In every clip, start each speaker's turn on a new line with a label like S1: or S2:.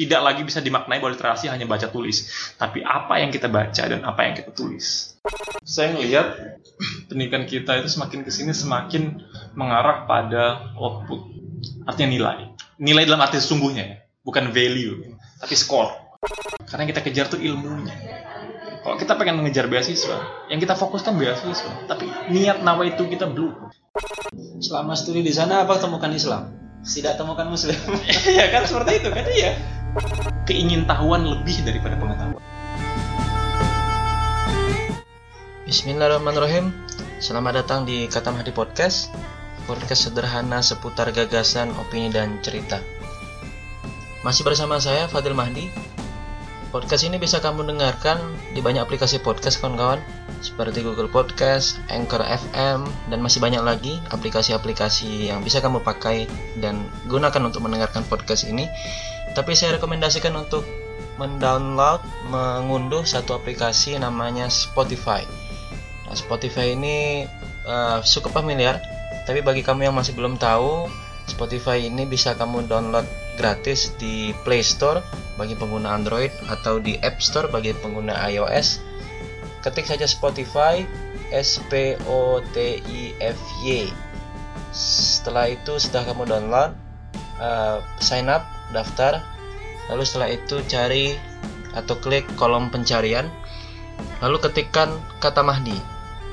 S1: tidak lagi bisa dimaknai bahwa literasi hanya baca tulis, tapi apa yang kita baca dan apa yang kita tulis. Saya melihat pendidikan kita itu semakin ke sini semakin mengarah pada output, artinya nilai. Nilai dalam arti sesungguhnya ya, bukan value, tapi score. Karena yang kita kejar tuh ilmunya. Kalau kita pengen mengejar beasiswa, yang kita fokuskan beasiswa, tapi niat nawa itu kita belum.
S2: Selama studi di sana apa temukan Islam? Tidak temukan Muslim.
S1: Iya kan seperti itu kan iya. Keingintahuan lebih daripada pengetahuan.
S2: Bismillahirrahmanirrahim. Selamat datang di Kata Mahdi Podcast. Podcast sederhana seputar gagasan, opini, dan cerita. Masih bersama saya Fadil Mahdi. Podcast ini bisa kamu dengarkan di banyak aplikasi podcast kawan-kawan seperti Google Podcast, Anchor FM, dan masih banyak lagi aplikasi-aplikasi yang bisa kamu pakai dan gunakan untuk mendengarkan podcast ini. Tapi saya rekomendasikan untuk mendownload, mengunduh satu aplikasi namanya Spotify. Nah, Spotify ini uh, cukup familiar, tapi bagi kamu yang masih belum tahu, Spotify ini bisa kamu download gratis di Play Store bagi pengguna Android atau di App Store bagi pengguna iOS. Ketik saja Spotify S P O T I F Y. Setelah itu sudah kamu download, uh, sign up, daftar. Lalu setelah itu cari atau klik kolom pencarian. Lalu ketikkan kata Mahdi.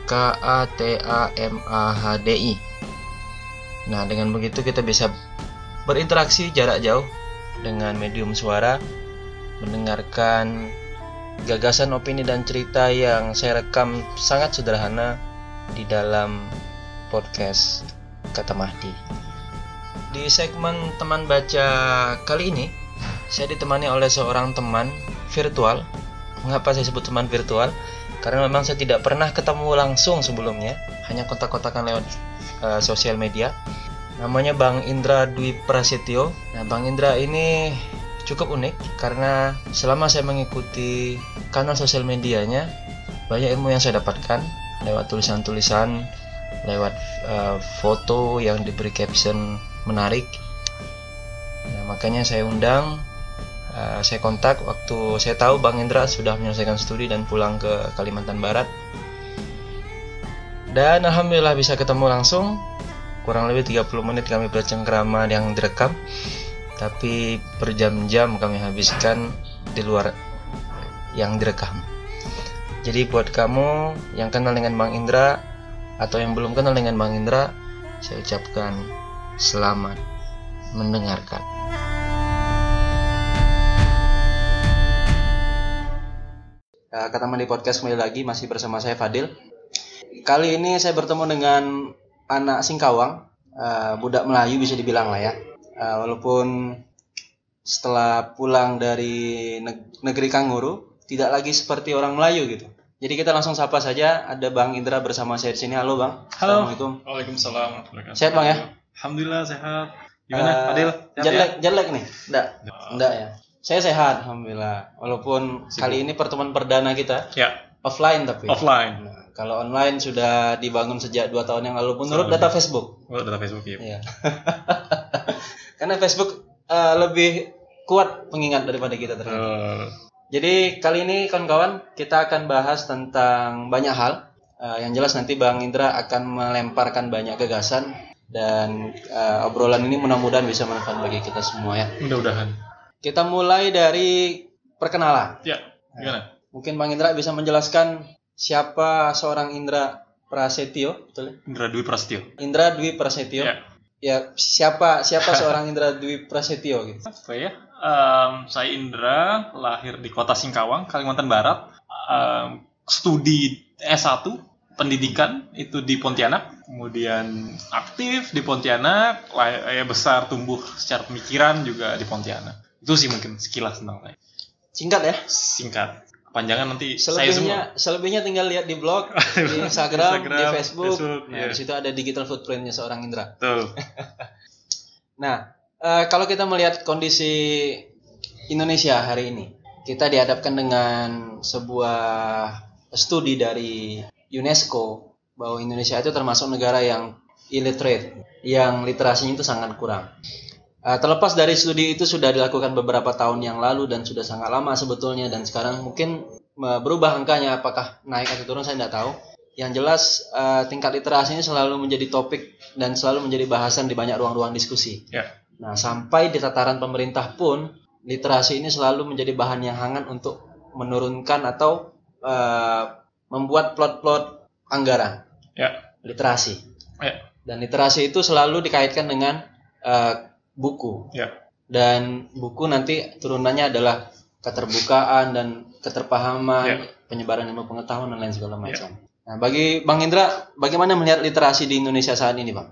S2: K A T A M A H D I. Nah, dengan begitu kita bisa berinteraksi jarak jauh dengan medium suara, mendengarkan gagasan, opini, dan cerita yang saya rekam sangat sederhana di dalam podcast Kata Mahdi. Di segmen teman baca kali ini, saya ditemani oleh seorang teman virtual. Mengapa saya sebut teman virtual? Karena memang saya tidak pernah ketemu langsung sebelumnya, hanya kontak-kontakan lewat uh, sosial media namanya Bang Indra Dwi Prasetyo. Nah, Bang Indra ini cukup unik karena selama saya mengikuti kanal sosial medianya, banyak ilmu yang saya dapatkan lewat tulisan-tulisan, lewat uh, foto yang diberi caption menarik. Nah, makanya saya undang, uh, saya kontak waktu saya tahu Bang Indra sudah menyelesaikan studi dan pulang ke Kalimantan Barat. Dan alhamdulillah bisa ketemu langsung kurang lebih 30 menit kami bercengkrama yang direkam tapi berjam-jam kami habiskan di luar yang direkam jadi buat kamu yang kenal dengan Bang Indra atau yang belum kenal dengan Bang Indra saya ucapkan selamat mendengarkan Kata Mandi Podcast kembali lagi masih bersama saya Fadil Kali ini saya bertemu dengan anak Singkawang, uh, budak Melayu bisa dibilang lah ya. Uh, walaupun setelah pulang dari negeri Kanguru, tidak lagi seperti orang Melayu gitu. Jadi kita langsung sapa saja. Ada Bang Indra bersama saya di sini. Halo Bang.
S1: Halo. Assalamualaikum. Waalaikumsalam.
S2: Sehat Bang ya?
S1: Alhamdulillah sehat. Gimana, uh,
S2: Adil? Jelek, ya? jelek nih? Enggak. Enggak ya. Saya sehat, alhamdulillah. Walaupun Sibuk. kali ini pertemuan perdana kita.
S1: Ya.
S2: Offline tapi.
S1: Offline.
S2: Nah, kalau online sudah dibangun sejak dua tahun yang lalu menurut data Facebook.
S1: Menurut data Facebook ya.
S2: Iya. Karena Facebook uh, lebih kuat pengingat daripada kita ternyata. Uh. Jadi kali ini kawan-kawan kita akan bahas tentang banyak hal. Uh, yang jelas nanti Bang Indra akan melemparkan banyak gagasan dan uh, obrolan ini mudah-mudahan bisa manfaat bagi kita semua ya.
S1: Mudah-mudahan.
S2: Kita mulai dari perkenalan.
S1: Ya. Gimana?
S2: Mungkin Bang Indra bisa menjelaskan siapa seorang Indra Prasetyo, betul? Ya?
S1: Indra Dwi Prasetyo.
S2: Indra Dwi Prasetyo. Ya. ya siapa siapa seorang Indra Dwi Prasetyo gitu?
S1: Apa ya? Um, saya Indra, lahir di kota Singkawang, Kalimantan Barat. Um, studi S1 pendidikan itu di Pontianak, kemudian aktif di Pontianak, ya besar tumbuh secara pemikiran juga di Pontianak. Itu sih mungkin sekilas tentang saya.
S2: Singkat ya?
S1: Singkat panjangan nanti
S2: selebihnya,
S1: saya semua.
S2: Selebihnya tinggal lihat di blog, di Instagram, Instagram di Facebook.
S1: Facebook
S2: nah, yeah. di situ ada digital footprintnya seorang Indra.
S1: Tuh.
S2: nah, uh, kalau kita melihat kondisi Indonesia hari ini, kita dihadapkan dengan sebuah studi dari UNESCO bahwa Indonesia itu termasuk negara yang illiterate, yang literasinya itu sangat kurang.
S3: Uh, terlepas dari studi itu sudah dilakukan beberapa tahun yang lalu dan sudah sangat lama sebetulnya dan sekarang mungkin uh, berubah angkanya apakah naik atau turun saya tidak tahu. Yang jelas uh, tingkat literasinya selalu menjadi topik dan selalu menjadi bahasan di banyak ruang-ruang diskusi.
S1: Ya.
S3: Nah sampai di tataran pemerintah pun literasi ini selalu menjadi bahan yang hangat untuk menurunkan atau uh, membuat plot-plot anggaran
S1: Ya.
S3: literasi.
S1: Ya.
S3: Dan literasi itu selalu dikaitkan dengan uh, buku.
S1: Ya.
S3: Dan buku nanti turunannya adalah keterbukaan dan keterpahaman,
S1: Ya.
S3: penyebaran ilmu pengetahuan dan lain segala macam. Nah, bagi Bang Indra, bagaimana melihat literasi di Indonesia saat ini, Bang?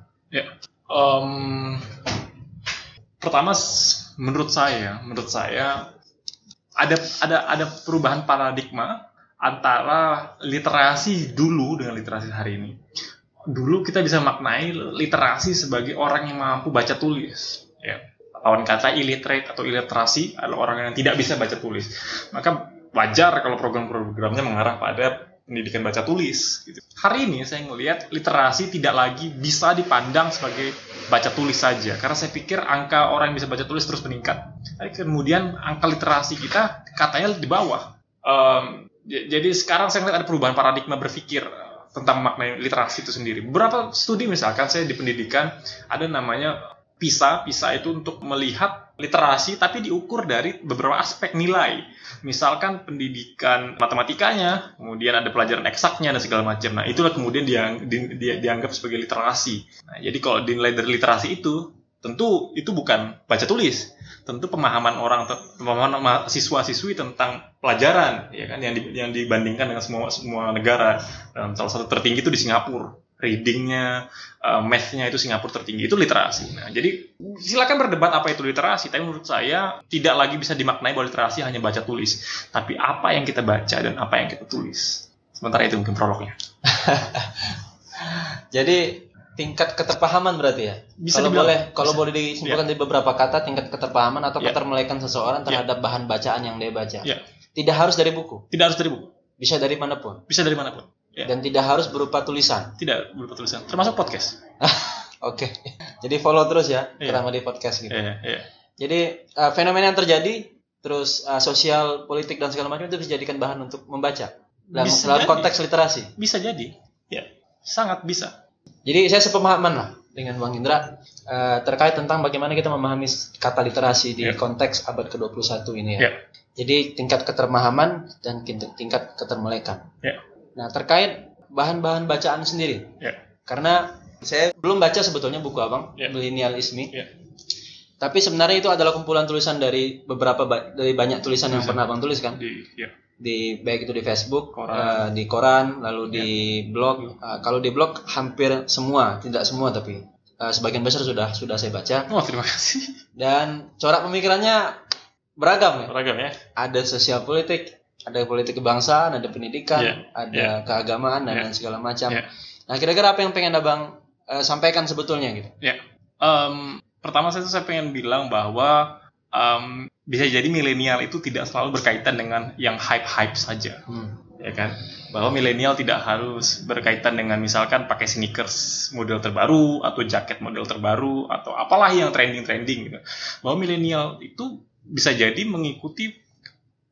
S1: Em, pertama s- menurut saya, menurut saya ada ada ada perubahan paradigma antara literasi dulu dengan literasi hari ini. Dulu kita bisa maknai literasi sebagai orang yang mampu baca tulis, ya. Lawan kata illiterate atau illiterasi adalah orang yang tidak bisa baca tulis. Maka wajar kalau program-programnya mengarah pada pendidikan baca tulis. Gitu. Hari ini saya melihat literasi tidak lagi bisa dipandang sebagai baca tulis saja, karena saya pikir angka orang yang bisa baca tulis terus meningkat. Tapi kemudian angka literasi kita katanya di bawah. J- jadi sekarang saya melihat ada perubahan paradigma berpikir tentang makna literasi itu sendiri. Beberapa studi misalkan saya di pendidikan ada namanya PISA, PISA itu untuk melihat literasi tapi diukur dari beberapa aspek nilai. Misalkan pendidikan matematikanya, kemudian ada pelajaran eksaknya dan segala macam. Nah, itulah kemudian diang- di- di- dianggap sebagai literasi. Nah, jadi kalau dinilai dari literasi itu, tentu itu bukan baca tulis. Tentu pemahaman orang, pemahaman siswa-siswi tentang pelajaran, ya kan, yang, di- yang dibandingkan dengan semua semua negara. Dan salah satu tertinggi itu di Singapura readingnya, uh, math-nya itu Singapura tertinggi itu literasi. Nah, jadi silakan berdebat apa itu literasi, tapi menurut saya tidak lagi bisa dimaknai bahwa literasi hanya baca tulis, tapi apa yang kita baca dan apa yang kita tulis. Sementara itu mungkin prolognya.
S3: Jadi tingkat keterpahaman berarti ya.
S1: Bisa
S3: kalau
S1: dibilang.
S3: boleh kalau
S1: Bisa.
S3: boleh disimpulkan dari beberapa kata tingkat keterpahaman atau
S1: Ya.
S3: ketermelekatan seseorang terhadap bahan bacaan yang dia baca.
S1: Ya.
S3: Tidak harus dari buku,
S1: Tidak harus dari buku,
S3: bisa dari mana pun
S1: bisa dari mana pun. Ya.
S3: dan tidak harus berupa tulisan.
S1: Tidak berupa tulisan, termasuk podcast.
S3: Oke. Jadi follow terus ya
S1: Iya.
S3: Kerama di podcast gitu.
S1: Iya, iya.
S3: Jadi uh, fenomena yang terjadi terus uh, sosial, politik dan segala macam itu bisa dijadikan bahan untuk membaca dalam, dalam konteks literasi.
S1: Bisa jadi. Ya, sangat bisa.
S3: Jadi saya sepemahaman lah dengan Bang Indra uh, terkait tentang bagaimana kita memahami kata literasi di
S1: Ya.
S3: konteks abad ke-21 ini ya.
S1: Ya.
S3: Jadi tingkat keterpahaman dan tingkat ketermelekan.
S1: Ya.
S3: Nah, terkait bahan-bahan bacaan sendiri.
S1: Ya.
S3: Karena saya belum baca sebetulnya buku Abang,
S1: Ya.
S3: Millennialisme.
S1: Ya.
S3: Tapi sebenarnya itu adalah kumpulan tulisan dari beberapa ba- dari banyak tulisan yang pernah Abang tulis kan?
S1: Di, ya.
S3: Di baik itu di Facebook,
S1: Koran.
S3: eh, di koran, lalu di blog. Eh, kalau di blog hampir semua, tidak semua tapi eh, sebagian besar sudah sudah saya baca.
S1: Oh, terima kasih.
S3: Dan corak pemikirannya beragam ya.
S1: Beragam ya.
S3: Ada sosial politik, ada politik kebangsaan, ada pendidikan,
S1: Iya,
S3: ada keagamaan dan
S1: Iya.
S3: lain segala macam.
S1: Iya.
S3: Nah, kira-kira apa yang pengen abang eh, sampaikan sebetulnya gitu?
S1: Em, pertama saya tuh saya pengen bilang bahwa em, bisa jadi milenial itu tidak selalu berkaitan dengan yang hype-hype saja,
S3: Hmm.
S1: ya kan? Bahwa milenial tidak harus berkaitan dengan misalkan pakai sneakers model terbaru atau jaket model terbaru atau apalah yang trending-trending gitu. Bahwa milenial itu bisa jadi mengikuti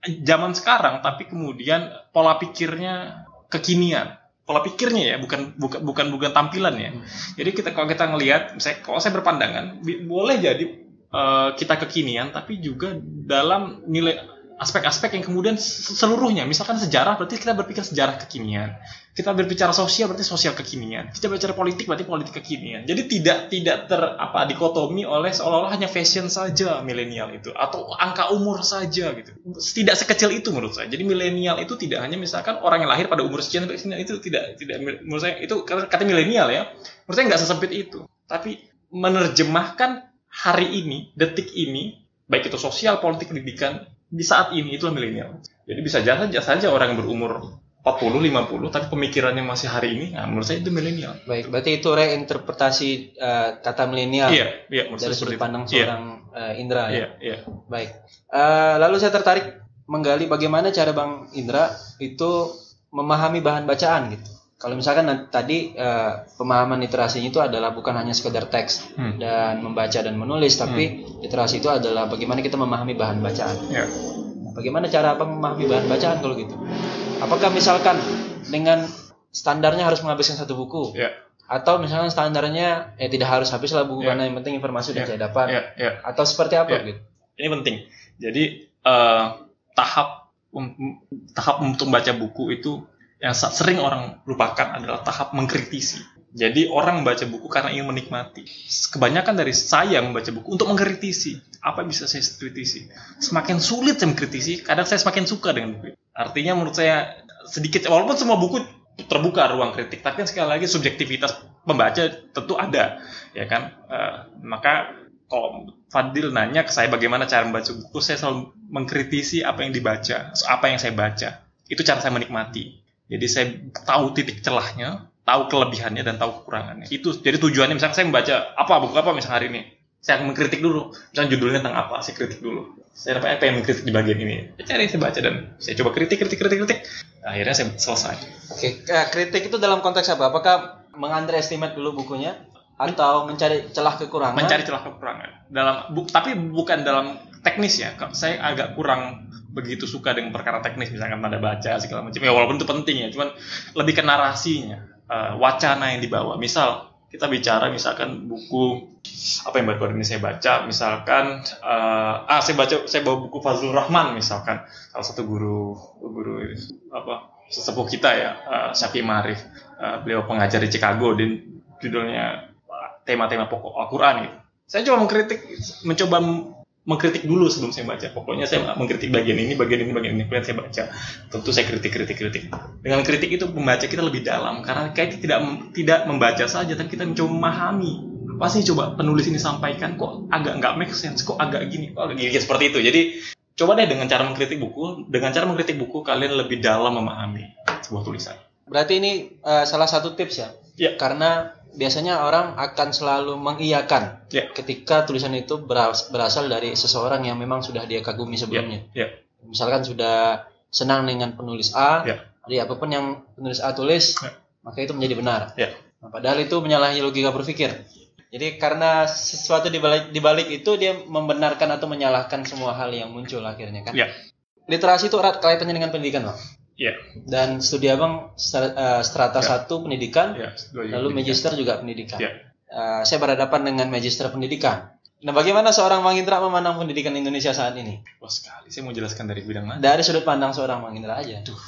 S1: zaman sekarang tapi kemudian pola pikirnya kekinian. Pola pikirnya ya, bukan bukan bukan bukan tampilannya.
S3: Hmm.
S1: Jadi kita kalau kita ngelihat, saya kalau saya berpandangan boleh jadi eh, kita kekinian, tapi juga dalam nilai aspek-aspek yang kemudian seluruhnya, misalkan sejarah berarti kita berpikir sejarah kekinian, kita berbicara sosial berarti sosial kekinian, kita berbicara politik berarti politik kekinian. Jadi tidak tidak ter apa dikotomi oleh seolah-olah hanya fashion saja milenial itu atau angka umur saja gitu. Tidak sekecil itu menurut saya. Jadi milenial itu tidak hanya misalkan orang yang lahir pada umur sekian, itu tidak tidak menurut saya itu kata milenial ya menurut saya nggak sesempit itu tapi menerjemahkan hari ini detik ini baik itu sosial politik pendidikan di saat ini itulah milenial jadi bisa saja saja orang yang berumur 40 50 tapi pemikirannya masih hari ini nah menurut saya itu milenial
S3: Baik, berarti itu reinterpretasi eh, kata milenial
S1: iya iya menurut
S3: dari sudut
S1: seperti
S3: pandang
S1: itu. iya
S3: seorang eh, Indra ya.
S1: iya iya
S3: Baik. Eh, lalu saya tertarik menggali bagaimana cara Bang Indra itu memahami bahan bacaan gitu. Kalau misalkan nanti, tadi uh, pemahaman literasinya itu adalah bukan hanya sekedar teks hmm. dan membaca dan menulis, tapi hmm. literasi itu adalah bagaimana kita memahami bahan bacaan. Yeah. bagaimana cara apa memahami bahan bacaan kalau gitu? Apakah misalkan dengan standarnya harus menghabiskan satu buku? Yeah. Atau misalkan standarnya eh tidak harus habis lah buku yeah. karena yang penting informasi sudah yeah. saya dapat. Yeah. Yeah. Atau seperti apa yeah. gitu?
S1: Ini penting. Jadi uh, tahap um, tahap untuk membaca buku itu yang sering orang lupakan adalah tahap mengkritisi. Jadi orang membaca buku karena ingin menikmati. Kebanyakan dari saya membaca buku untuk mengkritisi. Apa yang bisa saya kritisi? Semakin sulit saya mengkritisi, kadang saya semakin suka dengan buku. Artinya menurut saya sedikit, walaupun semua buku terbuka ruang kritik, tapi kan sekali lagi subjektivitas pembaca tentu ada, ya kan? Uh, maka kalau Fadil nanya ke saya bagaimana cara membaca buku, saya selalu mengkritisi apa yang dibaca, apa yang saya baca. Itu cara saya menikmati jadi saya tahu titik celahnya, tahu kelebihannya dan tahu kekurangannya. Itu jadi tujuannya misalnya saya membaca apa buku apa misalnya hari ini. Saya akan mengkritik dulu. Misalnya judulnya tentang apa, saya kritik dulu. Saya dapat apa yang mengkritik di bagian ini. Saya cari, saya baca dan saya coba kritik, kritik, kritik, kritik. Akhirnya saya selesai.
S3: Oke, okay. kritik itu dalam konteks apa? Apakah mengunderestimate dulu bukunya atau mencari celah kekurangan?
S1: Mencari celah kekurangan. Dalam bu, tapi bukan dalam teknis ya. Saya agak kurang begitu suka dengan perkara teknis misalkan tanda baca segala macam. Ya walaupun itu penting ya cuman lebih ke narasinya uh, wacana yang dibawa. Misal kita bicara misalkan buku apa yang baru ini saya baca misalkan uh, ah saya baca saya bawa buku Fazlur Rahman misalkan. Salah satu guru guru apa sesepuh kita ya uh, Syafi Marif. Uh, beliau pengajar di Chicago dan judulnya tema-tema pokok Al-Quran gitu. Saya coba mengkritik mencoba mengkritik dulu sebelum saya baca. Pokoknya saya mengkritik bagian ini, bagian ini, bagian ini, kemudian saya baca. Tentu saya kritik, kritik, kritik. Dengan kritik itu membaca kita lebih dalam karena kayak tidak tidak membaca saja, tapi kita mencoba memahami apa sih coba penulis ini sampaikan kok agak nggak make sense, kok agak gini, kok agak gini seperti itu. Jadi coba deh dengan cara mengkritik buku, dengan cara mengkritik buku kalian lebih dalam memahami sebuah tulisan.
S3: Berarti ini uh, salah satu tips ya?
S1: Ya.
S3: Karena biasanya orang akan selalu mengiyakan yeah. ketika tulisan itu berasal dari seseorang yang memang sudah dia kagumi sebelumnya.
S1: Yeah. Yeah.
S3: Misalkan sudah senang dengan penulis A,
S1: yeah.
S3: jadi apa pun yang penulis A tulis, yeah. maka itu menjadi benar.
S1: Yeah.
S3: Nah, padahal itu menyalahi logika berpikir. Jadi karena sesuatu di balik, di balik itu dia membenarkan atau menyalahkan semua hal yang muncul akhirnya kan.
S1: Yeah.
S3: Literasi itu erat kaitannya dengan pendidikan, Pak.
S1: Yeah.
S3: Dan studi abang eh, strata yeah. satu pendidikan, yeah, lalu magister juga pendidikan.
S1: Yeah.
S3: Uh, saya berhadapan dengan magister pendidikan. Nah, bagaimana seorang Mang Indra memandang pendidikan Indonesia saat ini?
S1: Wah sekali, saya mau jelaskan dari bidang mana?
S3: Dari sudut pandang seorang Mang Indra aja.
S1: Duh,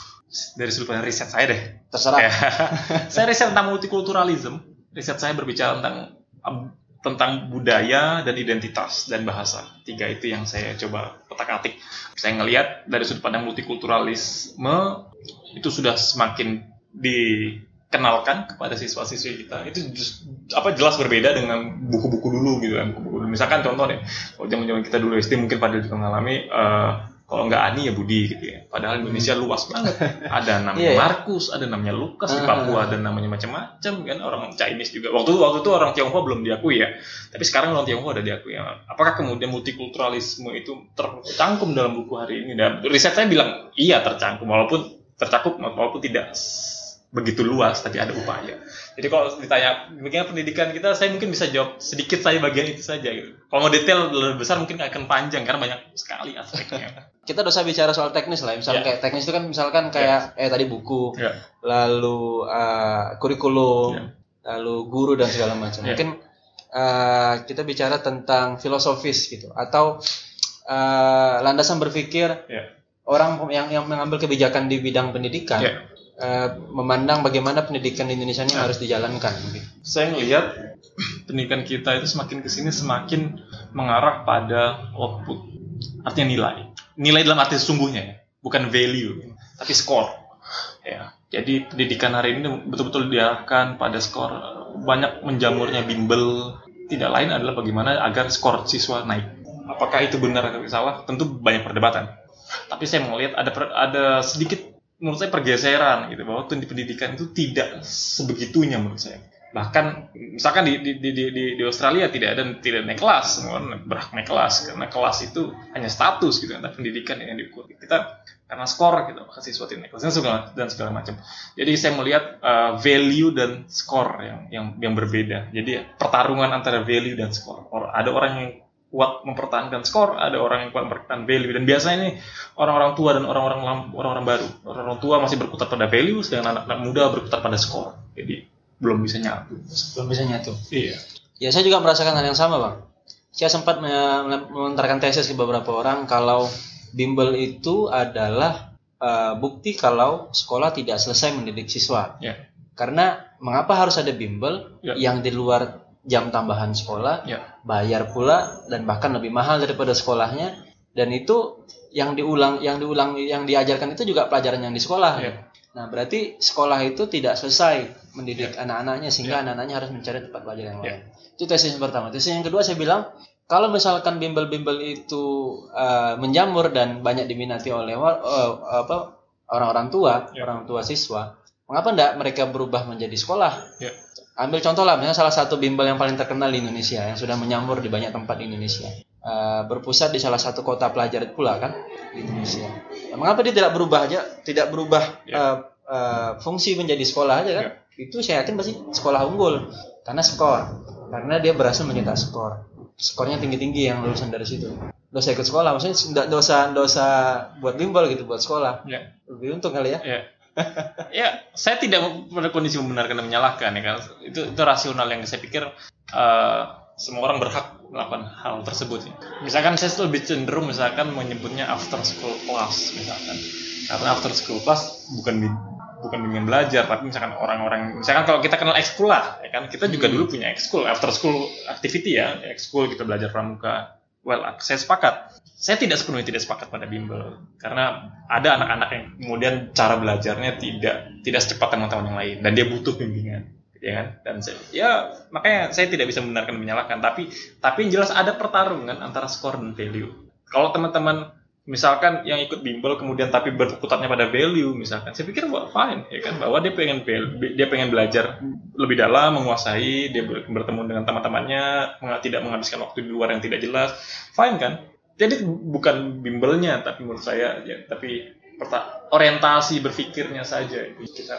S1: dari sudut pandang riset saya deh.
S3: Terserah.
S1: saya riset tentang multikulturalisme. Riset saya berbicara tentang tentang budaya dan identitas dan bahasa. Tiga itu yang saya coba petak-atik. Saya ngelihat dari sudut pandang multikulturalisme itu sudah semakin dikenalkan kepada siswa-siswi kita. Itu just, apa jelas berbeda dengan buku-buku dulu gitu kan. Buku-buku. Misalkan contoh deh, kalau zaman-zaman kita dulu SD mungkin pada juga mengalami uh, kalau nggak Ani ya Budi gitu ya. Padahal Indonesia hmm. luas banget. Ada namanya yeah. Markus, ada namanya Lukas di Papua, ada namanya macam-macam kan orang Chinese juga. Waktu waktu itu orang Tionghoa belum diakui ya. Tapi sekarang orang Tionghoa udah diakui ya. Apakah kemudian multikulturalisme itu tercangkum dalam buku hari ini? Dan riset saya bilang iya tercangkum walaupun tercakup walaupun tidak begitu luas tapi ada upaya. Jadi kalau ditanya bagaimana pendidikan kita, saya mungkin bisa jawab sedikit saya bagian itu saja. Gitu. Kalau mau detail lebih besar mungkin akan panjang karena banyak sekali aspeknya.
S3: kita dosa bicara soal teknis lah, misalnya yeah. kayak teknis itu kan misalkan kayak yeah. eh tadi buku, yeah. lalu uh, kurikulum, yeah. lalu guru dan segala macam. Yeah. Mungkin uh, kita bicara tentang filosofis gitu atau uh, landasan berpikir
S1: yeah.
S3: orang yang yang mengambil kebijakan di bidang pendidikan. Yeah uh, memandang bagaimana pendidikan di Indonesia ini harus dijalankan.
S1: Saya melihat pendidikan kita itu semakin ke sini semakin mengarah pada output, artinya nilai. Nilai dalam arti sesungguhnya ya, bukan value, tapi skor. Ya, jadi pendidikan hari ini betul-betul diarahkan pada skor. Banyak menjamurnya bimbel. Tidak lain adalah bagaimana agar skor siswa naik. Apakah itu benar atau salah? Tentu banyak perdebatan. Tapi saya melihat ada ada sedikit menurut saya pergeseran gitu bahwa di pendidikan itu tidak sebegitunya menurut saya. Bahkan misalkan di di, di, di, di Australia tidak ada tidak naik kelas berhak naik kelas karena kelas itu hanya status gitu kan pendidikan yang diikuti. Kita karena skor gitu siswa tidak naik kelas dan segala dan segala macam. Jadi saya melihat uh, value dan skor yang yang yang berbeda. Jadi pertarungan antara value dan skor. Ada orang yang kuat mempertahankan skor, ada orang yang kuat mempertahankan value dan biasanya ini orang-orang tua dan orang-orang orang-orang baru. Orang-orang tua masih berkutat pada value sedangkan anak-anak muda berkutat pada skor. Jadi belum bisa nyatu.
S3: Belum bisa nyatu.
S1: Iya.
S3: Ya saya juga merasakan hal yang sama bang. Saya sempat melontarkan tesis ke beberapa orang kalau bimbel itu adalah uh, bukti kalau sekolah tidak selesai mendidik siswa.
S1: Ya.
S3: Karena mengapa harus ada bimbel
S1: Ya.
S3: yang di luar jam tambahan sekolah,
S1: Ya.
S3: bayar pula dan bahkan lebih mahal daripada sekolahnya dan itu yang diulang yang diulang yang diajarkan itu juga pelajaran yang di sekolah.
S1: Ya.
S3: Nah, berarti sekolah itu tidak selesai mendidik
S1: Ya.
S3: anak-anaknya sehingga
S1: Ya.
S3: anak-anaknya harus mencari tempat belajar yang
S1: Ya.
S3: lain. Itu tesis yang pertama. Tesis yang kedua saya bilang kalau misalkan bimbel-bimbel itu uh, menjamur dan banyak diminati oleh uh, apa orang-orang tua,
S1: Ya.
S3: orang tua siswa, mengapa enggak mereka berubah menjadi sekolah?
S1: Ya.
S3: Ambil contoh lah, misalnya salah satu bimbel yang paling terkenal di Indonesia yang sudah menyamur di banyak tempat di Indonesia. Uh, berpusat di salah satu kota pelajar pula kan di Indonesia. Nah, mengapa dia tidak berubah aja, tidak berubah
S1: Ya.
S3: uh, uh, fungsi menjadi sekolah aja kan? Itu saya yakin pasti sekolah unggul karena skor, karena dia berhasil mencetak skor. Skornya tinggi-tinggi yang lulusan dari situ. Dosa ikut sekolah, maksudnya tidak dosa dosa buat bimbel gitu buat sekolah.
S1: Ya.
S3: Lebih untung kali ya.
S1: Ya. Ya, saya tidak pada kondisi membenarkan dan menyalahkan ya kan. Itu itu rasional yang saya pikir eh, semua orang berhak melakukan hal tersebut. Ya. Misalkan saya lebih cenderung misalkan menyebutnya after school class misalkan. Karena after school class bukan bukan bimbingan belajar, tapi misalkan orang-orang misalkan kalau kita kenal ekskul lah, ya kan kita juga
S3: Hmm.
S1: dulu punya ekskul, after school activity ya, ekskul kita belajar pramuka. Well, saya sepakat. Saya tidak sepenuhnya tidak sepakat pada bimbel. Karena ada anak-anak yang kemudian cara belajarnya tidak tidak secepat teman-teman yang lain. Dan dia butuh bimbingan ya kan? Dan saya, ya makanya saya tidak bisa membenarkan menyalahkan. Tapi tapi yang jelas ada pertarungan antara skor dan value. Kalau teman-teman misalkan yang ikut bimbel kemudian tapi berkutatnya pada value misalkan. Saya pikir wah, fine ya kan? Bahwa dia pengen dia pengen belajar lebih dalam menguasai dia ber- bertemu dengan teman-temannya tidak menghabiskan waktu di luar yang tidak jelas. Fine kan? Jadi bukan bimbelnya tapi menurut saya ya tapi orientasi berpikirnya saja. Kita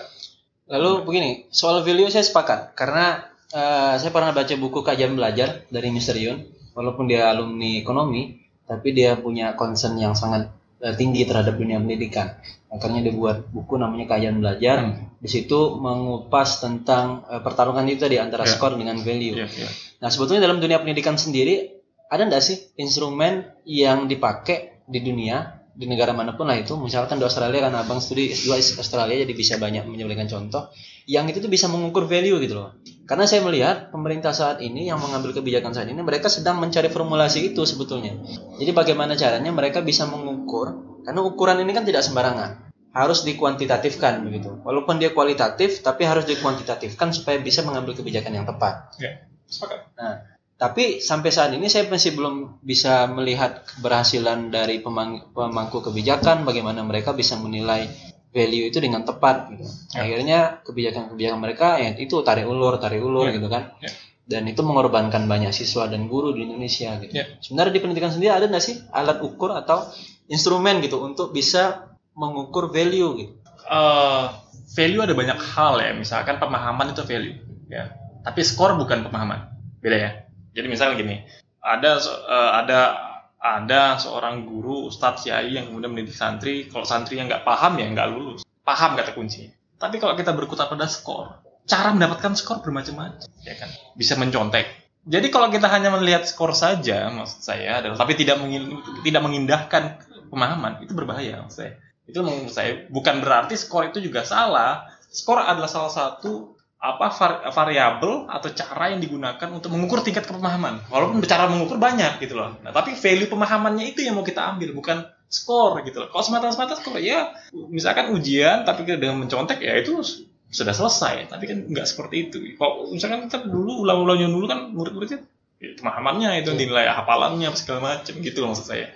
S3: Lalu begini, soal value saya sepakat. Karena eh, saya pernah baca buku kajian belajar dari Mr. Yun, walaupun dia alumni ekonomi, tapi dia punya concern yang sangat eh, tinggi terhadap dunia pendidikan. Makanya dia buat buku namanya kajian belajar.
S1: Hmm.
S3: Di situ mengupas tentang eh, pertarungan itu tadi antara
S1: Ya.
S3: skor dengan value.
S1: ya, ya.
S3: Nah sebetulnya dalam dunia pendidikan sendiri ada nggak sih instrumen yang dipakai di dunia di negara mana pun lah itu misalkan di Australia karena abang studi S2 di Australia jadi bisa banyak menyebutkan contoh yang itu tuh bisa mengukur value gitu loh karena saya melihat pemerintah saat ini yang mengambil kebijakan saat ini mereka sedang mencari formulasi itu sebetulnya. Jadi bagaimana caranya mereka bisa mengukur? Karena ukuran ini kan tidak sembarangan. Harus dikuantitatifkan begitu. Walaupun dia kualitatif tapi harus dikuantitatifkan supaya bisa mengambil kebijakan yang tepat.
S1: Sepakat.
S3: Tapi sampai saat ini saya masih belum bisa melihat keberhasilan dari pemang- pemangku kebijakan bagaimana mereka bisa menilai value itu dengan tepat gitu.
S1: Ya.
S3: Akhirnya kebijakan-kebijakan mereka ya itu tarik ulur, tarik ulur
S1: Ya.
S3: gitu kan.
S1: Ya.
S3: Dan itu mengorbankan banyak siswa dan guru di Indonesia gitu.
S1: Ya.
S3: Sebenarnya di pendidikan sendiri ada nggak sih alat ukur atau instrumen gitu untuk bisa mengukur value gitu.
S1: Eh, value ada banyak hal ya misalkan pemahaman itu value ya tapi skor bukan pemahaman beda ya jadi misalnya gini ada eh, ada ada seorang guru ustadz kiai yang kemudian mendidik santri. Kalau santrinya nggak paham ya nggak lulus. Paham kata kunci tapi kalau kita berkutat pada skor cara mendapatkan skor bermacam-macam ya kan? Bisa mencontek. Jadi kalau kita hanya melihat skor saja maksud saya adalah tapi tidak mengin- tidak mengindahkan pemahaman itu berbahaya maksud saya. Itu menurut saya bukan berarti skor itu juga salah. Skor adalah salah satu apa var- variabel atau cara yang digunakan untuk mengukur tingkat kepemahaman. Walaupun cara mengukur banyak gitu loh. Nah, tapi value pemahamannya itu yang mau kita ambil bukan skor gitu loh. Kalau semata-mata skor ya misalkan ujian tapi kita dengan mencontek ya itu sudah selesai. Tapi kan nggak seperti itu. Kalau misalkan kita dulu ulang-ulangnya dulu kan murid-muridnya ya, pemahamannya itu nilai hafalannya apa segala macam gitu loh maksud saya.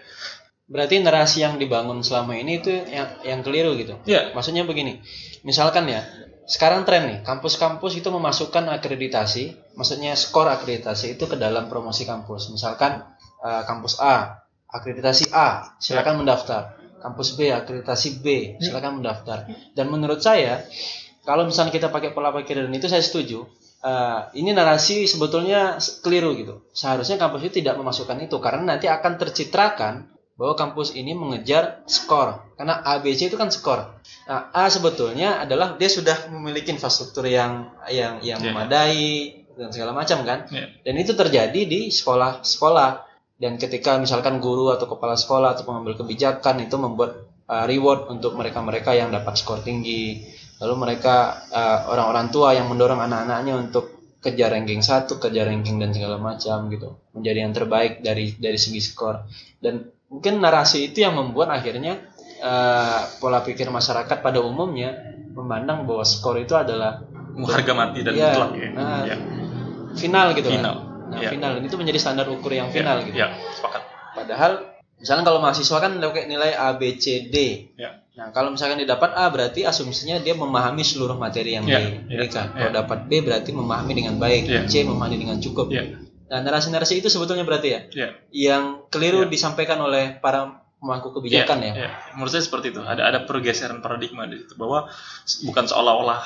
S3: Berarti narasi yang dibangun selama ini itu yang yang keliru gitu.
S1: ya
S3: Maksudnya begini, misalkan ya, sekarang tren nih, kampus-kampus itu memasukkan akreditasi, maksudnya skor akreditasi itu ke dalam promosi kampus. Misalkan uh, kampus A, akreditasi A, silakan mendaftar. Kampus B, akreditasi B, silakan mendaftar. Dan menurut saya, kalau misalnya kita pakai pola pikir dan itu saya setuju. Uh, ini narasi sebetulnya keliru gitu. Seharusnya kampus itu tidak memasukkan itu karena nanti akan tercitrakan bahwa kampus ini mengejar skor karena ABC itu kan skor. Nah, A sebetulnya adalah dia sudah memiliki infrastruktur yang yang yang yeah. memadai dan segala macam kan. Yeah. Dan itu terjadi di sekolah-sekolah dan ketika misalkan guru atau kepala sekolah atau pengambil kebijakan itu membuat uh, reward untuk mereka-mereka yang dapat skor tinggi. Lalu mereka uh, orang-orang tua yang mendorong anak-anaknya untuk kejar ranking satu, kejar ranking dan segala macam gitu, menjadi yang terbaik dari dari segi skor. Dan mungkin narasi itu yang membuat akhirnya uh, pola pikir masyarakat pada umumnya memandang bahwa skor itu adalah
S1: harga mati dan ya, mutlak
S3: ya. Nah, ya. final gitu
S1: final.
S3: kan nah ya. final itu menjadi standar ukur yang
S1: ya,
S3: final ya, gitu
S1: ya, sepakat
S3: padahal misalnya kalau mahasiswa kan pakai nilai A B C D
S1: ya.
S3: nah kalau misalkan didapat A berarti asumsinya dia memahami seluruh materi yang ya, diberikan ya, kalau dapat B berarti memahami dengan baik ya. C memahami dengan cukup ya Nah, narasi-narasi itu sebetulnya berarti ya, yeah. yang keliru yeah. disampaikan oleh para pemangku kebijakan yeah, ya. Yeah.
S1: Menurut saya seperti itu. Ada ada pergeseran paradigma di situ bahwa bukan seolah-olah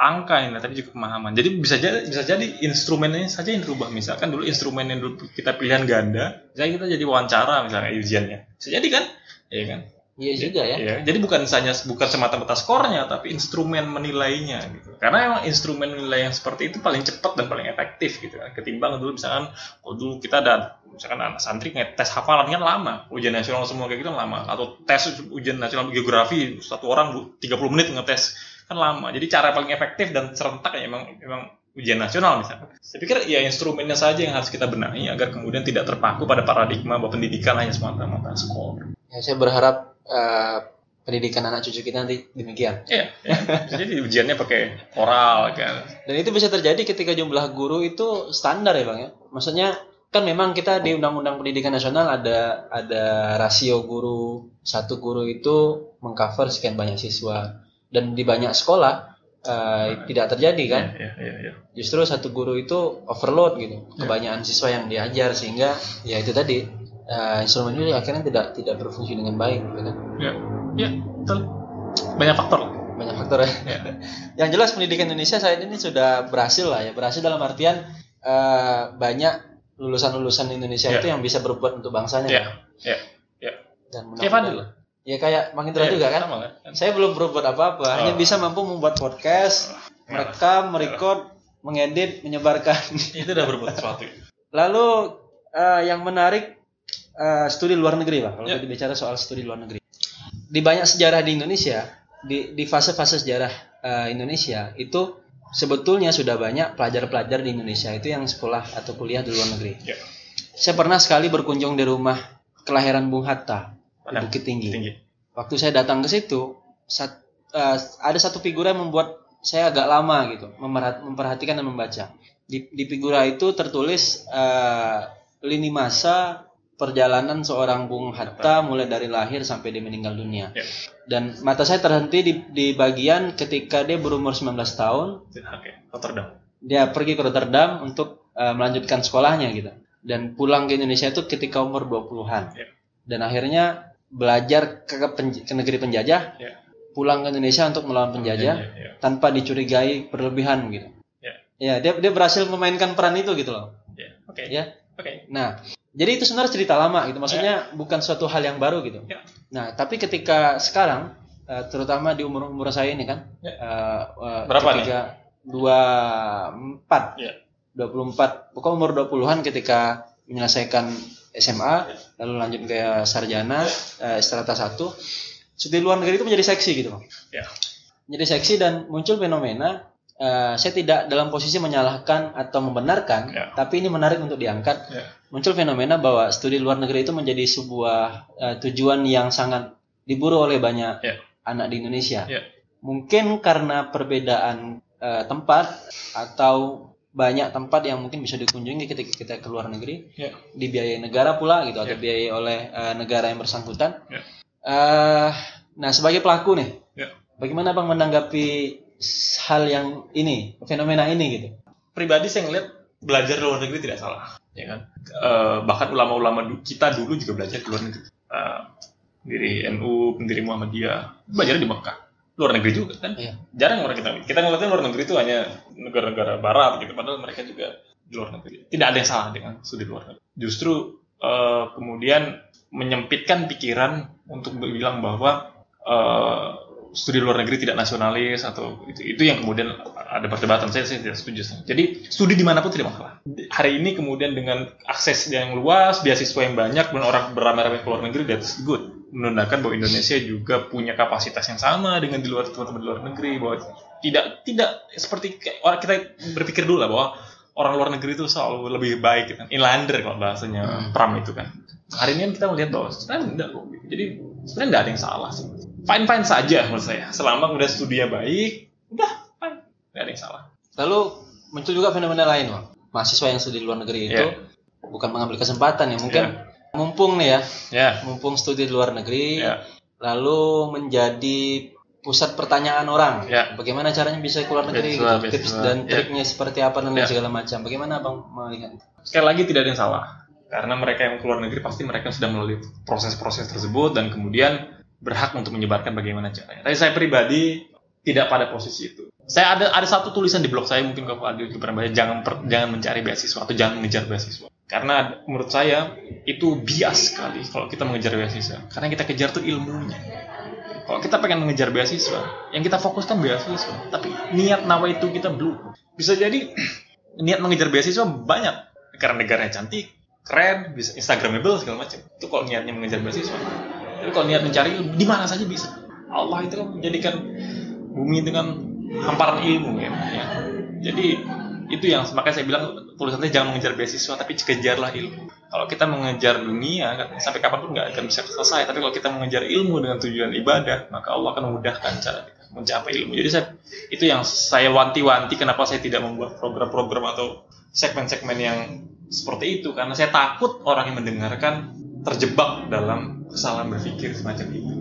S1: angka ini, tapi juga pemahaman. Jadi bisa jadi bisa jadi instrumennya saja yang berubah. Misalkan dulu instrumen yang dulu kita pilihan ganda, misalnya kita jadi wawancara misalnya ujiannya. Bisa jadi kan? Iya kan?
S3: Iya juga ya.
S1: Iya. Jadi bukan hanya bukan semata-mata skornya, tapi instrumen menilainya gitu. Karena emang instrumen menilai yang seperti itu paling cepat dan paling efektif gitu kan. Ketimbang dulu misalkan, oh dulu kita ada misalkan anak santri ngetes hafalan kan lama, ujian nasional semua kayak gitu kan lama. Atau tes ujian nasional geografi satu orang 30 menit ngetes kan lama. Jadi cara paling efektif dan serentak ya emang emang ujian nasional misalnya. Saya pikir ya instrumennya saja yang harus kita benahi agar kemudian tidak terpaku pada paradigma bahwa pendidikan hanya semata-mata skor.
S3: Ya, saya berharap uh, pendidikan anak cucu kita nanti demikian.
S1: Iya. Ya. Jadi ujiannya pakai oral kan.
S3: Dan itu bisa terjadi ketika jumlah guru itu standar ya bang ya. Maksudnya kan memang kita di Undang-Undang Pendidikan Nasional ada ada rasio guru satu guru itu mengcover sekian banyak siswa dan di banyak sekolah uh, tidak terjadi kan.
S1: Ya, ya, ya,
S3: Justru satu guru itu overload gitu, ya. kebanyakan siswa yang diajar sehingga ya itu tadi uh, instrumen ini akhirnya tidak tidak berfungsi dengan baik gitu kan.
S1: Ya. Ya betul. Banyak faktor.
S3: Banyak faktor ya, ya. yang jelas pendidikan Indonesia saat ini sudah berhasil lah ya. Berhasil dalam artian uh, banyak lulusan-lulusan Indonesia ya. itu yang bisa berbuat untuk bangsanya.
S1: Ya. Ya. Ya. Dan kayak Fadil.
S3: ya kayak makin ya, juga kan? Sama, kan? Saya belum berbuat apa-apa. Oh. hanya bisa mampu membuat podcast oh. merekam merecord mengedit menyebarkan.
S1: Itu udah berbuat sesuatu.
S3: Lalu uh, yang menarik uh, studi luar negeri pak kalau yeah. kita bicara soal studi luar negeri di banyak sejarah di Indonesia di di fase-fase sejarah uh, Indonesia itu sebetulnya sudah banyak pelajar-pelajar di Indonesia itu yang sekolah atau kuliah di luar negeri yeah. saya pernah sekali berkunjung di rumah kelahiran Bung Hatta di Bukit Tinggi. Tinggi waktu saya datang ke situ sat, uh, ada satu figura yang membuat saya agak lama gitu memperhatikan dan membaca di, di figura itu tertulis uh, lini masa perjalanan seorang Bung Hatta mulai dari lahir sampai dia meninggal dunia. Ya. Dan mata saya terhenti di, di bagian ketika dia berumur 19 tahun.
S1: Oke, Rotterdam.
S3: Dia pergi ke Rotterdam untuk uh, melanjutkan sekolahnya gitu. Dan pulang ke Indonesia itu ketika umur 20-an. Ya. Dan akhirnya belajar ke, ke, ke negeri penjajah. Ya. Pulang ke Indonesia untuk melawan penjajah ya, tanpa dicurigai berlebihan gitu. Ya. ya, dia dia berhasil memainkan peran itu gitu loh.
S1: Ya. Oke. Okay.
S3: Ya.
S1: Oke. Okay.
S3: Nah, jadi itu sebenarnya cerita lama gitu. Maksudnya ya. bukan suatu hal yang baru gitu. Ya. Nah, tapi ketika sekarang uh, terutama di umur-umur saya ini kan
S1: ya. uh, uh, berapa ketika
S3: nih? 24 ya. 24 pokok umur 20-an ketika menyelesaikan SMA ya. lalu lanjut ke sarjana uh, strata 1 studi luar negeri itu menjadi seksi gitu
S1: Ya.
S3: Menjadi seksi dan muncul fenomena uh, saya tidak dalam posisi menyalahkan atau membenarkan, ya. tapi ini menarik untuk diangkat. Ya muncul fenomena bahwa studi luar negeri itu menjadi sebuah uh, tujuan yang sangat diburu oleh banyak yeah. anak di Indonesia.
S1: Yeah.
S3: Mungkin karena perbedaan uh, tempat atau banyak tempat yang mungkin bisa dikunjungi ketika kita ke luar negeri,
S1: yeah.
S3: dibiayai negara pula gitu atau yeah. dibiayai oleh uh, negara yang bersangkutan.
S1: Yeah.
S3: Uh, nah sebagai pelaku nih,
S1: yeah.
S3: bagaimana bang menanggapi hal yang ini fenomena ini gitu.
S1: Pribadi saya ngeliat belajar di luar negeri tidak salah ya kan? Eh, bahkan ulama-ulama kita dulu juga belajar di luar negeri. Eh, pendiri NU pendiri Muhammadiyah belajar di Mekah. Luar negeri juga kan?
S3: Iya.
S1: jarang orang kita kita ngeliatnya luar negeri itu hanya negara-negara barat gitu padahal mereka juga di luar negeri. Tidak ada yang salah dengan studi luar negeri. Justru eh, kemudian menyempitkan pikiran untuk bilang bahwa eh, studi luar negeri tidak nasionalis atau itu itu yang kemudian ada perdebatan. Saya saya tidak setuju jadi studi di mana pun tidak masalah. Hari ini kemudian dengan akses yang luas beasiswa yang banyak dan orang beramai-ramai ke luar negeri that's good. Menandakan bahwa Indonesia juga punya kapasitas yang sama dengan di luar teman-teman di luar negeri bahwa tidak tidak seperti orang kita berpikir dulu lah bahwa orang luar negeri itu selalu lebih baik gitu kan. Inlander kalau bahasanya
S3: Hmm.
S1: Pram itu kan. Hari ini kan kita melihat bahwa sebenarnya enggak kok. Jadi sebenarnya enggak ada yang salah sih fine fine saja menurut saya selama kemudian studinya baik udah fine enggak ada yang salah
S3: lalu muncul juga fenomena lain Bang. mahasiswa yang studi di luar negeri itu
S1: Iya.
S3: bukan mengambil kesempatan ya mungkin mumpung nih ya
S1: ya
S3: mumpung studi di luar negeri
S1: ya
S3: lalu menjadi pusat pertanyaan orang
S1: Ya.
S3: bagaimana caranya bisa ke luar negeri gitu. tips
S1: beasiswa.
S3: dan
S1: Ya.
S3: triknya seperti apa dan
S1: Ya.
S3: segala macam bagaimana bang melihat
S1: sekali lagi tidak ada yang salah karena mereka yang keluar negeri pasti mereka sudah melalui proses-proses tersebut dan kemudian berhak untuk menyebarkan bagaimana caranya. Tapi saya pribadi tidak pada posisi itu. Saya ada ada satu tulisan di blog saya mungkin kalau Adil juga pernah baca jangan per- jangan mencari beasiswa atau jangan mengejar beasiswa. Karena menurut saya itu bias sekali kalau kita mengejar beasiswa. Karena kita kejar tuh ilmunya. Kalau kita pengen mengejar beasiswa, yang kita fokuskan beasiswa, tapi niat nawa itu kita belum. Bisa jadi niat mengejar beasiswa banyak karena negaranya cantik, keren, bisa instagramable segala macam. Itu kalau niatnya mengejar beasiswa. Tapi kalau niat mencari ilmu, di mana saja bisa. Allah itu kan menjadikan bumi dengan hamparan ilmu ya. ya. Jadi itu yang makanya saya bilang tulisannya jangan mengejar beasiswa tapi kejarlah ilmu. Kalau kita mengejar dunia kan, sampai kapan pun nggak akan bisa selesai. Tapi kalau kita mengejar ilmu dengan tujuan ibadah, maka Allah akan memudahkan cara kita mencapai ilmu. Jadi saya itu yang saya wanti-wanti kenapa saya tidak membuat program-program atau segmen-segmen yang seperti itu karena saya takut orang yang mendengarkan terjebak dalam kesalahan berpikir semacam itu.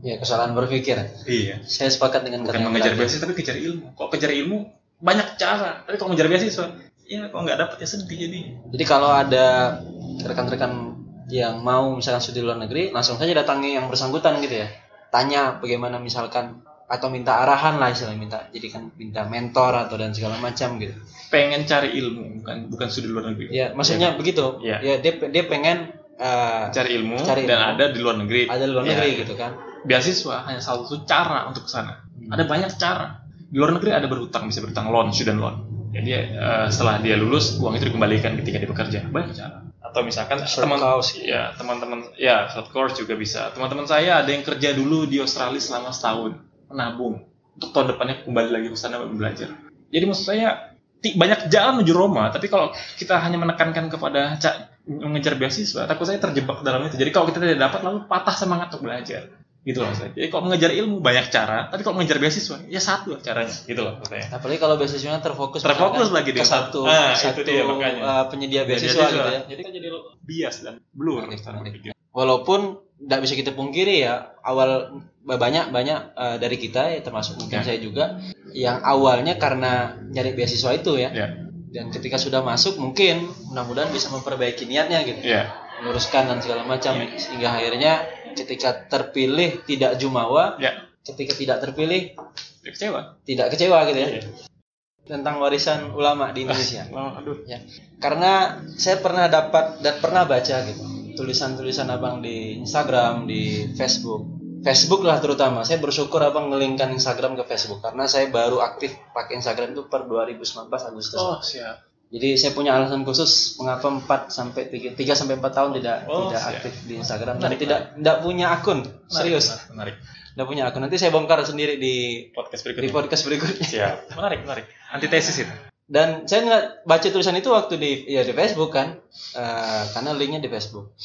S3: ya kesalahan berpikir
S1: Iya.
S3: saya sepakat dengan kata
S1: Bukan mengejar beasiswa tapi kejar ilmu. Kalau kejar ilmu banyak cara. Tapi kalau mengejar beasiswa, ya kalau nggak dapat ya sedih jadi.
S3: jadi kalau ada rekan-rekan yang mau misalkan studi di luar negeri langsung saja datangi yang bersangkutan gitu ya tanya bagaimana misalkan atau minta arahan lah istilahnya minta jadi kan minta mentor atau dan segala macam gitu
S1: Pengen cari ilmu bukan bukan studi luar negeri.
S3: ya maksudnya begitu
S1: Iya.
S3: ya dia dia pengen eh,
S1: Cari ilmu
S3: Cari
S1: dan
S3: ilmu.
S1: ada di luar negeri.
S3: ada di luar negeri gitu kan
S1: Beasiswa hanya salah satu cara untuk ke sana.
S3: Hmm.
S1: Ada banyak cara. Di luar negeri ada berhutang, bisa berhutang loan, student loan. Jadi eh, setelah dia lulus, uang itu dikembalikan ketika dia bekerja. Banyak cara. Atau misalkan
S3: Short
S1: teman
S3: course.
S1: ya teman-teman ya short course juga bisa. Teman-teman saya ada yang kerja dulu di Australia selama setahun, menabung untuk tahun depannya kembali lagi ke sana belajar. Jadi maksud saya banyak jalan menuju Roma, tapi kalau kita hanya menekankan kepada mengejar beasiswa, takut saya terjebak dalam itu. Jadi kalau kita tidak dapat lalu patah semangat untuk belajar. Gitu loh saya. Jadi kalau mengejar ilmu banyak cara, tapi kalau mengejar beasiswa ya satu caranya. Gitu loh saya.
S3: apalagi kalau beasiswanya terfokus
S1: Terfokus lagi
S3: ke
S1: di
S3: satu
S1: Ah, itu
S3: satu
S1: dia makanya.
S3: eh, penyedia beasiswa, gitu ya
S1: Jadi kan jadi bias dan blur.
S3: Walaupun tidak bisa kita pungkiri ya awal banyak banyak eh, dari kita ya termasuk mungkin
S1: Ya.
S3: saya juga yang awalnya karena nyari beasiswa itu ya
S1: Ya.
S3: Dan ketika sudah masuk mungkin mudah-mudahan bisa memperbaiki niatnya gitu
S1: Ya.
S3: meluruskan dan segala macam
S1: Ya.
S3: sehingga akhirnya ketika terpilih tidak jumawa
S1: Ya.
S3: ketika tidak terpilih
S1: Dia kecewa.
S3: tidak kecewa gitu ya
S1: Iya.
S3: tentang warisan ulama di Indonesia
S1: Oh, aduh.
S3: ya karena saya pernah dapat dan pernah baca gitu tulisan-tulisan abang di Instagram di Facebook Facebook lah terutama saya bersyukur abang ngelingkan Instagram ke Facebook karena saya baru aktif pakai Instagram itu per 2019 Agustus
S1: Oh, siap.
S3: jadi saya punya alasan khusus mengapa 4 sampai 3, 3 sampai 4 tahun tidak
S1: Oh,
S3: tidak
S1: siap.
S3: aktif di Instagram dan
S1: Menarik,
S3: tidak tidak punya akun
S1: Menarik,
S3: serius
S1: Menarik. menarik.
S3: tidak punya akun nanti saya bongkar sendiri di
S1: Podcast
S3: di
S1: berikutnya.
S3: podcast berikutnya
S1: Siap. Menarik, menarik. Antitesis itu.
S3: dan saya nggak baca tulisan itu waktu di ya di Facebook kan Eh, karena linknya di Facebook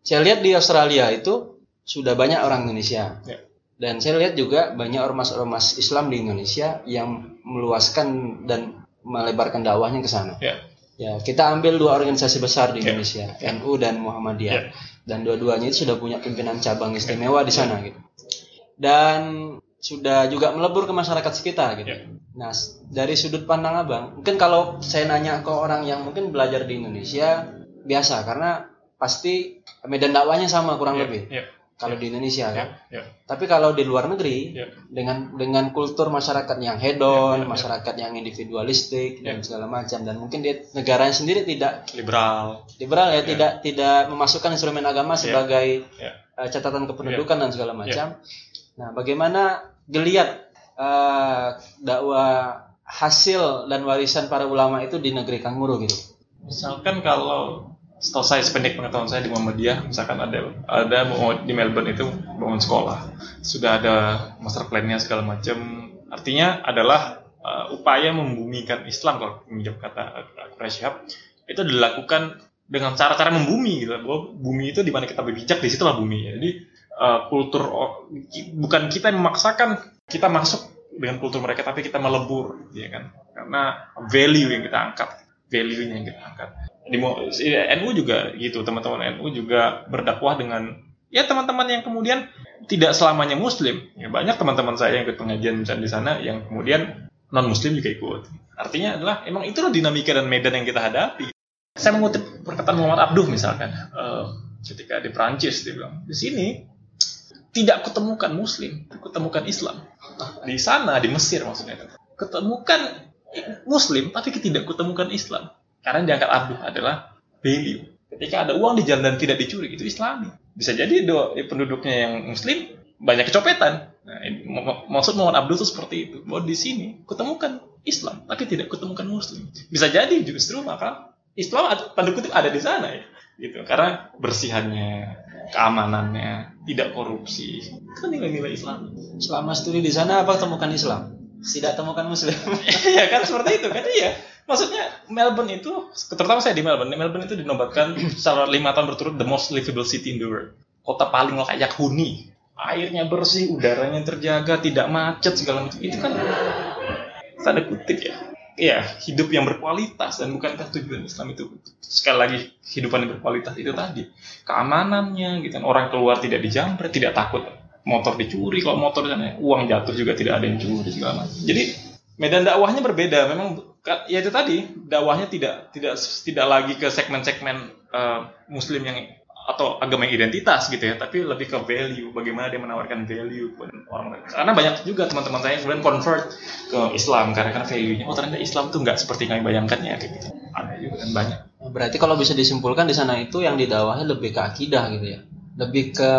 S3: saya lihat di Australia itu sudah banyak orang Indonesia
S1: Ya.
S3: dan saya lihat juga banyak ormas-ormas Islam di Indonesia yang meluaskan dan melebarkan dakwahnya ke sana
S1: Ya.
S3: ya kita ambil dua organisasi besar di
S1: Ya.
S3: Indonesia NU dan Muhammadiyah
S1: Ya.
S3: dan dua-duanya itu sudah punya pimpinan cabang istimewa di sana gitu dan sudah juga melebur ke masyarakat sekitar gitu.
S1: Ya.
S3: Nah, dari sudut pandang abang, mungkin kalau saya nanya ke orang yang mungkin belajar di Indonesia biasa karena pasti medan dakwahnya sama kurang
S1: Ya,
S3: lebih
S1: ya,
S3: kalau di Indonesia
S1: ya,
S3: kan.
S1: ya,
S3: Tapi kalau di luar negeri
S1: ya.
S3: dengan dengan kultur masyarakat yang hedon,
S1: Ya, ya, ya.
S3: masyarakat yang individualistik dan
S1: Ya.
S3: segala macam dan mungkin dia negaranya sendiri tidak
S1: liberal
S3: liberal ya,
S1: Ya.
S3: tidak tidak memasukkan instrumen agama sebagai
S1: Ya.
S3: eh, catatan kependudukan dan segala macam. Nah, bagaimana geliat eh, dakwah hasil dan warisan para ulama itu di negeri Kang Muru gitu?
S1: Misalkan kalau setahu saya sependek pengetahuan saya di Muhammadiyah, misalkan ada ada di Melbourne itu bangun sekolah, sudah ada master plan-nya segala macam. Artinya adalah uh, upaya membumikan Islam kalau menjawab kata Quraish Shihab, itu dilakukan dengan cara-cara membumi gitu. Bahwa bumi itu di mana kita berpijak, di situlah bumi. Jadi uh, kultur bukan kita yang memaksakan kita masuk dengan kultur mereka, tapi kita melebur, ya kan? Karena value yang kita angkat, value-nya yang kita angkat di NU juga gitu teman-teman NU juga berdakwah dengan ya teman-teman yang kemudian tidak selamanya muslim. Ya banyak teman-teman saya yang ikut pengajian misalnya di sana yang kemudian non muslim juga ikut. Artinya adalah emang itulah dinamika dan medan yang kita hadapi. Saya mengutip perkataan Muhammad Abduh misalkan eh, ketika di Prancis dia bilang di sini tidak kutemukan muslim kutemukan Islam. Di sana di Mesir maksudnya ketemukan muslim tapi tidak kutemukan Islam karena yang diangkat Abduh adalah value. Ketika ada uang di jalan dan tidak dicuri, itu Islami. Bisa jadi do, eh, penduduknya yang Muslim banyak kecopetan. Nah, ini, mak- mak- maksud Muhammad Abduh itu seperti itu. Bahwa di sini kutemukan Islam, tapi tidak kutemukan Muslim. Bisa jadi justru maka Islam tanda kutip ada di sana ya. Gitu. Karena bersihannya, keamanannya, tidak korupsi. Itu kan nilai-nilai Islam.
S3: Selama studi di sana apa temukan Islam? Tidak temukan Muslim.
S1: Iya kan seperti itu kan iya. Maksudnya Melbourne itu, terutama saya di Melbourne, Melbourne itu dinobatkan secara lima tahun berturut the most livable city in the world. Kota paling layak huni. Airnya bersih, udaranya terjaga, tidak macet segala macam. Itu kan tanda kutip ya. Iya, hidup yang berkualitas dan bukankah tujuan Islam itu sekali lagi kehidupan yang berkualitas itu tadi keamanannya gitu kan orang keluar tidak dijamret tidak takut motor dicuri kalau motor uang jatuh juga tidak ada yang curi segala macam jadi medan dakwahnya berbeda memang ya itu tadi dakwahnya tidak tidak tidak lagi ke segmen-segmen eh, muslim yang atau agama yang identitas gitu ya tapi lebih ke value bagaimana dia menawarkan value kepada orang karena banyak juga teman-teman saya yang kemudian convert ke Islam karena karena value-nya oh ternyata Islam tuh nggak seperti kami bayangkan ya kayak gitu ada juga kan banyak
S3: Berarti kalau bisa disimpulkan di sana itu yang didakwahi lebih ke akidah gitu ya. Lebih ke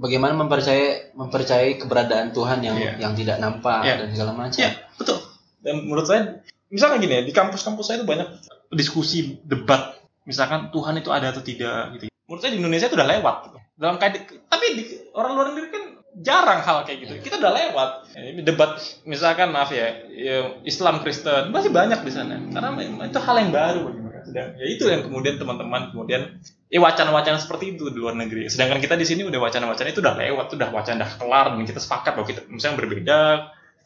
S3: bagaimana mempercayai mempercayai keberadaan Tuhan yang
S1: Iya.
S3: yang tidak nampak
S1: Iya.
S3: dan segala macam.
S1: Iya, betul. Dan menurut saya, misalnya gini ya, di kampus-kampus saya itu banyak diskusi, debat. Misalkan Tuhan itu ada atau tidak gitu. Menurut saya di Indonesia itu udah lewat. Gitu. Dalam kait, tapi di, orang luar negeri kan jarang hal kayak gitu. Kita udah lewat. Ya, Ini debat, misalkan maaf ya, ya, Islam Kristen masih banyak di sana. Karena itu hal yang baru bagi mereka. Dan ya itu yang kemudian teman-teman kemudian ya wacana-wacana seperti itu di luar negeri. Sedangkan kita di sini udah wacana-wacana itu udah lewat, udah wacana udah kelar dan kita sepakat bahwa kita misalnya berbeda,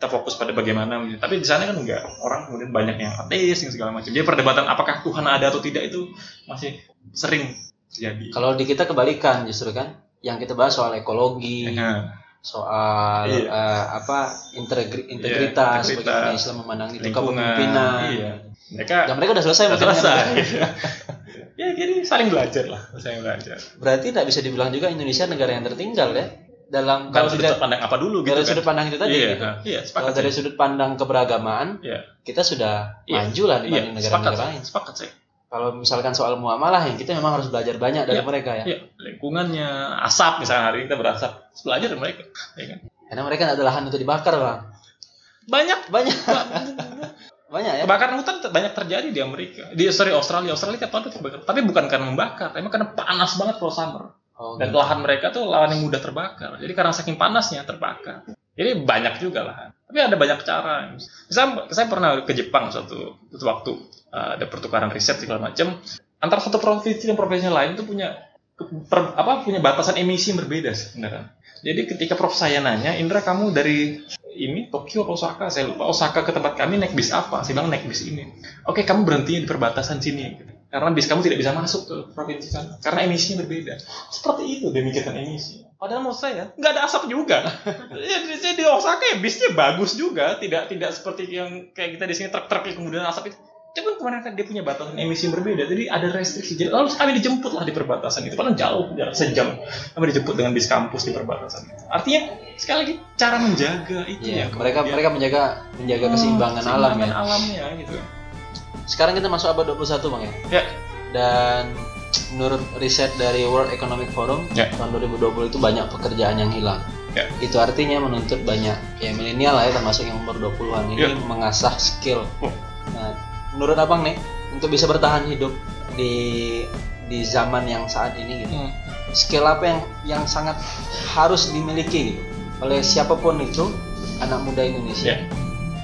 S1: kita fokus pada bagaimana gitu. tapi di sana kan enggak orang kemudian banyak yang ateis yang segala macam jadi perdebatan apakah Tuhan ada atau tidak itu masih sering terjadi
S3: Kalau di kita kebalikan justru kan, yang kita bahas soal ekologi,
S1: Nah,
S3: soal
S1: Iya.
S3: eh, apa integri- integritas,
S1: integritas,
S3: bagaimana Islam memandang itu kepemimpinan.
S1: iya mereka
S3: Ya mereka udah selesai
S1: udah selesai
S3: kan.
S1: ya jadi saling belajar lah saling belajar
S3: Berarti tidak bisa dibilang juga Indonesia negara yang tertinggal ya dalam
S1: kalau sudut
S3: tidak
S1: pandang apa dulu gitu
S3: dari
S1: kan
S3: sudut pandang itu tadi
S1: iya
S3: gitu.
S1: iya
S3: Kalau dari sudut pandang keberagamaan,
S1: Iya.
S3: kita sudah
S1: Iya.
S3: maju lah dibanding
S1: sepakat
S3: negara-negara lain.
S1: sepakat saya
S3: Kalau misalkan soal muamalah yang kita memang harus belajar banyak dari
S1: Iya.
S3: mereka ya.
S1: Iya, lingkungannya asap misalnya hari ini kita berasap belajar dari mereka ya kan
S3: Karena mereka ada lahan untuk dibakar, Bang.
S1: banyak
S3: Banyak, banyak ya.
S1: Kebakaran hutan banyak terjadi di Amerika. Di sorry Australia, Australia tiap tahun tuh kebakaran. Tapi bukan karena membakar, emang karena panas banget kalau summer.
S3: Oh,
S1: Dan
S3: gitu.
S1: lahan mereka tuh lahan yang mudah terbakar. Jadi karena saking panasnya terbakar. Jadi banyak juga lahan. Tapi ada banyak cara. Misalnya saya pernah ke Jepang suatu, suatu waktu uh, ada pertukaran riset segala macam. Antara satu provinsi dan provinsi lain itu punya per- apa punya batasan emisi yang berbeda sebenarnya. Jadi ketika prof saya nanya, Indra kamu dari ini Tokyo atau Osaka? Saya lupa Osaka ke tempat kami naik bis apa? Saya bilang naik bis ini. Oke, kamu berhenti di perbatasan sini. gitu. Karena bis kamu tidak bisa masuk ke provinsi sana. Karena emisinya berbeda. Seperti itu demikian emisi. Padahal menurut saya nggak ada asap juga. ya, di, di Osaka ya bisnya bagus juga, tidak tidak seperti yang kayak kita di sini truk-truk yang kemudian asap itu. Cuman kemarin kan dia punya batasan emisi yang berbeda, jadi ada restriksi. Jadi lalu kami dijemput lah di perbatasan itu, padahal jauh jarak sejam. Kami dijemput dengan bis kampus di perbatasan itu. Artinya sekali lagi cara menjaga itu
S3: Iya,
S1: ya.
S3: mereka
S1: kemudian-
S3: mereka menjaga menjaga
S1: Hmm,
S3: keseimbangan alam ya.
S1: keseimbangan alamnya gitu.
S3: Sekarang kita masuk abad 21 Bang ya.
S1: Ya,
S3: Dan menurut riset dari World Economic Forum
S1: Ya.
S3: tahun 2020 itu banyak pekerjaan yang hilang.
S1: Ya.
S3: Itu artinya menuntut banyak ya milenial lah ya termasuk yang umur 20-an ini
S1: Ya.
S3: mengasah skill.
S1: Oh.
S3: Nah, menurut Abang nih untuk bisa bertahan hidup di di zaman yang saat ini gitu.
S1: Hmm.
S3: Skill apa yang yang sangat harus dimiliki gitu oleh siapa pun itu anak muda Indonesia.
S1: Ya.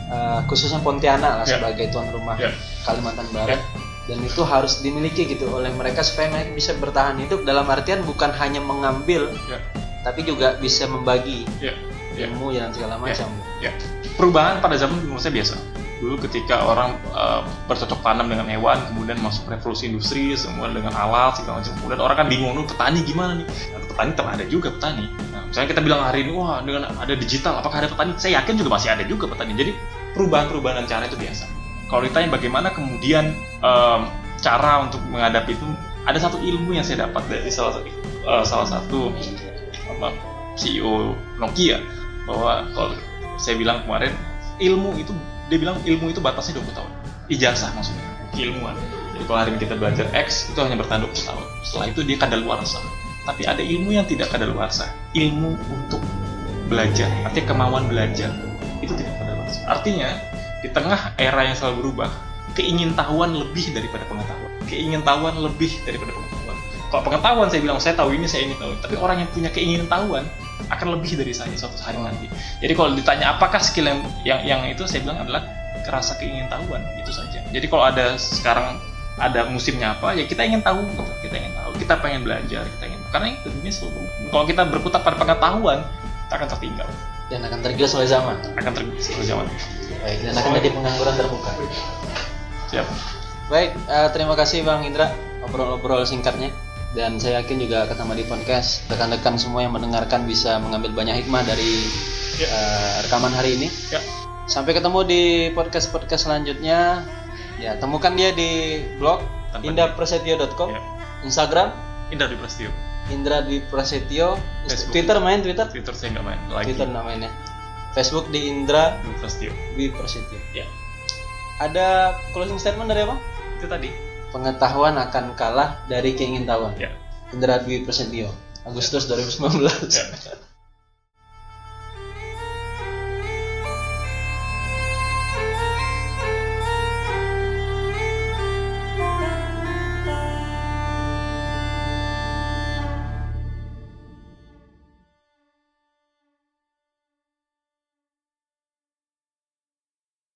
S3: Eh, khususnya Pontianak lah
S1: Ya.
S3: sebagai tuan rumah
S1: Ya.
S3: Kalimantan Barat dan itu harus dimiliki gitu oleh mereka supaya mereka bisa bertahan hidup dalam artian bukan hanya mengambil
S1: Ya.
S3: tapi juga bisa membagi
S1: Ya. Ya.
S3: ilmu dan segala macam.
S1: Ya. Perubahan pada zaman menurut saya biasa. Dulu ketika orang eh, bercocok tanam dengan hewan, kemudian masuk revolusi industri, semua dengan alat segala macam. Kemudian orang kan bingung, "Nuh, petani gimana nih?" Nah, petani tetap ada juga petani. Nah, misalnya kita bilang hari ini, wah dengan ada digital, apakah ada petani? Saya yakin juga masih ada juga petani. Jadi perubahan-perubahan dan cara itu biasa. Kalau ditanya bagaimana kemudian em, cara untuk menghadapi itu, ada satu ilmu yang saya dapat dari salah satu eh, salah satu apa, CEO Nokia bahwa kalau saya bilang kemarin ilmu itu dia bilang ilmu itu batasnya 20 tahun. Ijazah maksudnya keilmuan. Jadi kalau hari ini kita belajar X itu hanya bertahan 20 tahun. Setelah itu dia kadaluarsa. Tapi ada ilmu yang tidak kadaluarsa. Ilmu untuk belajar artinya kemauan belajar itu tidak kadaluarsa. Artinya di tengah era yang selalu berubah keingintahuan lebih daripada pengetahuan. Keingintahuan lebih daripada pengetahuan. Kalau pengetahuan saya bilang saya tahu ini saya ingin tahu. Tapi orang yang punya keingintahuan akan lebih dari saya suatu hari nanti. Jadi kalau ditanya apakah skill yang yang, yang itu saya bilang adalah kerasa keingintahuan itu saja. Jadi kalau ada sekarang ada musimnya apa ya kita ingin tahu kita ingin tahu kita pengen belajar kita ingin karena dunia selalu kalau kita berkutat pada pengetahuan kita akan tertinggal
S3: Dan akan tergilas oleh zaman.
S1: akan tergilas oleh zaman
S3: Baik, dan akan jadi pengangguran terbuka.
S1: siap
S3: Baik, eh, terima kasih Bang Indra obrol-obrol singkatnya. Dan saya yakin juga ketemu di podcast rekan-rekan semua yang mendengarkan bisa mengambil banyak hikmah dari
S1: Ya.
S3: eh, rekaman hari ini.
S1: ya
S3: Sampai ketemu di podcast-podcast selanjutnya. Ya, temukan dia di blog
S1: Tanpa
S3: indaprasetyo.com,
S1: Ya.
S3: Instagram
S1: Prasetyo
S3: Indra Dwi Prasetyo,
S1: Facebook.
S3: Twitter main Twitter,
S1: Twitter saya nggak main lagi
S3: Twitter namanya. Facebook di Indra
S1: Dwi Prasetyo
S3: Dwi Prasetyo.
S1: ya
S3: Ada closing statement dari apa?
S1: itu tadi
S3: Pengetahuan akan kalah dari keingintahuan.
S1: ya
S3: Indra Dwi Prasetyo, Agustus 2019.
S1: ya